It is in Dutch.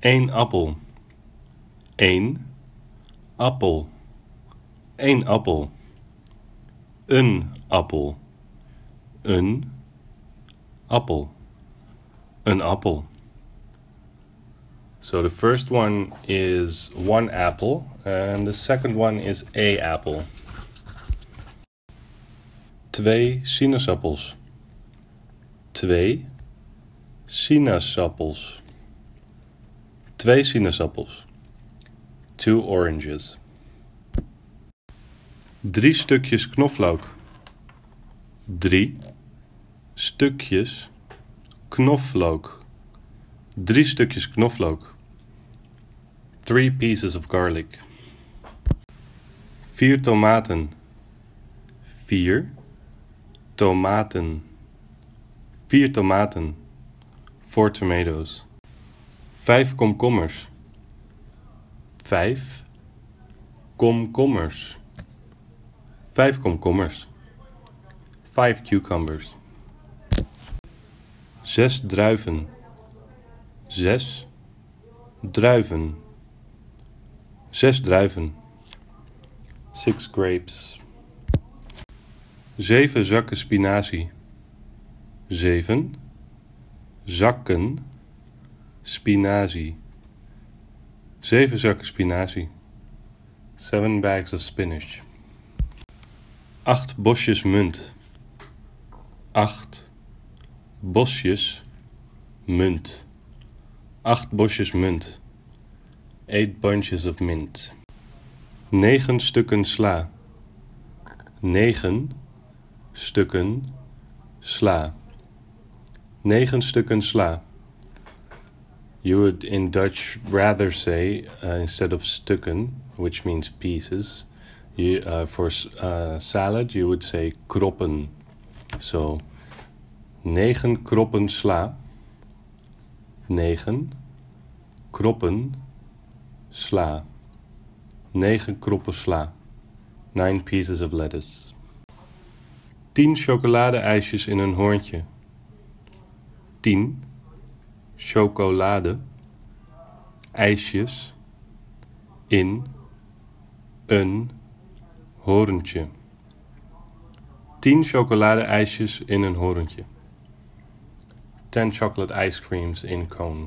één appel, één appel, één appel, een appel, een appel, een appel. So the first one is one apple, and the second one is a apple. Twee sinaasappels. Twee sinaasappels. Twee sinaasappels. Two oranges. Drie stukjes knoflook. Drie stukjes knoflook. Drie stukjes knoflook. Three pieces of garlic. Vier tomaten. Vier tomaten. Vier tomaten. Four tomatoes. Vijf komkommers. Vijf komkommers. Vijf komkommers. Five cucumbers. Zes druiven. Zes druiven. Zes druiven. Six grapes. Zeven zakken spinazie. Zeven zakken spinazie. Zeven zakken spinazie. Seven bags of spinach. Acht bosjes munt. Acht bosjes munt. Acht bosjes munt. Eight bunches of mint. Negen stukken sla. Negen stukken sla. Negen stukken sla. You would in Dutch rather say, uh, instead of stukken, which means pieces, you, uh, for uh, salad you would say kroppen. So, negen kroppen sla. Negen kroppen sla. Negen kroppen sla. Nine pieces of lettuce. Tien chocoladeijsjes in een hoorntje. Tien chocolade ijsjes in een hoorntje. Tien chocolade-ijsjes in een hoorntje. Ten chocolate ice creams in cone.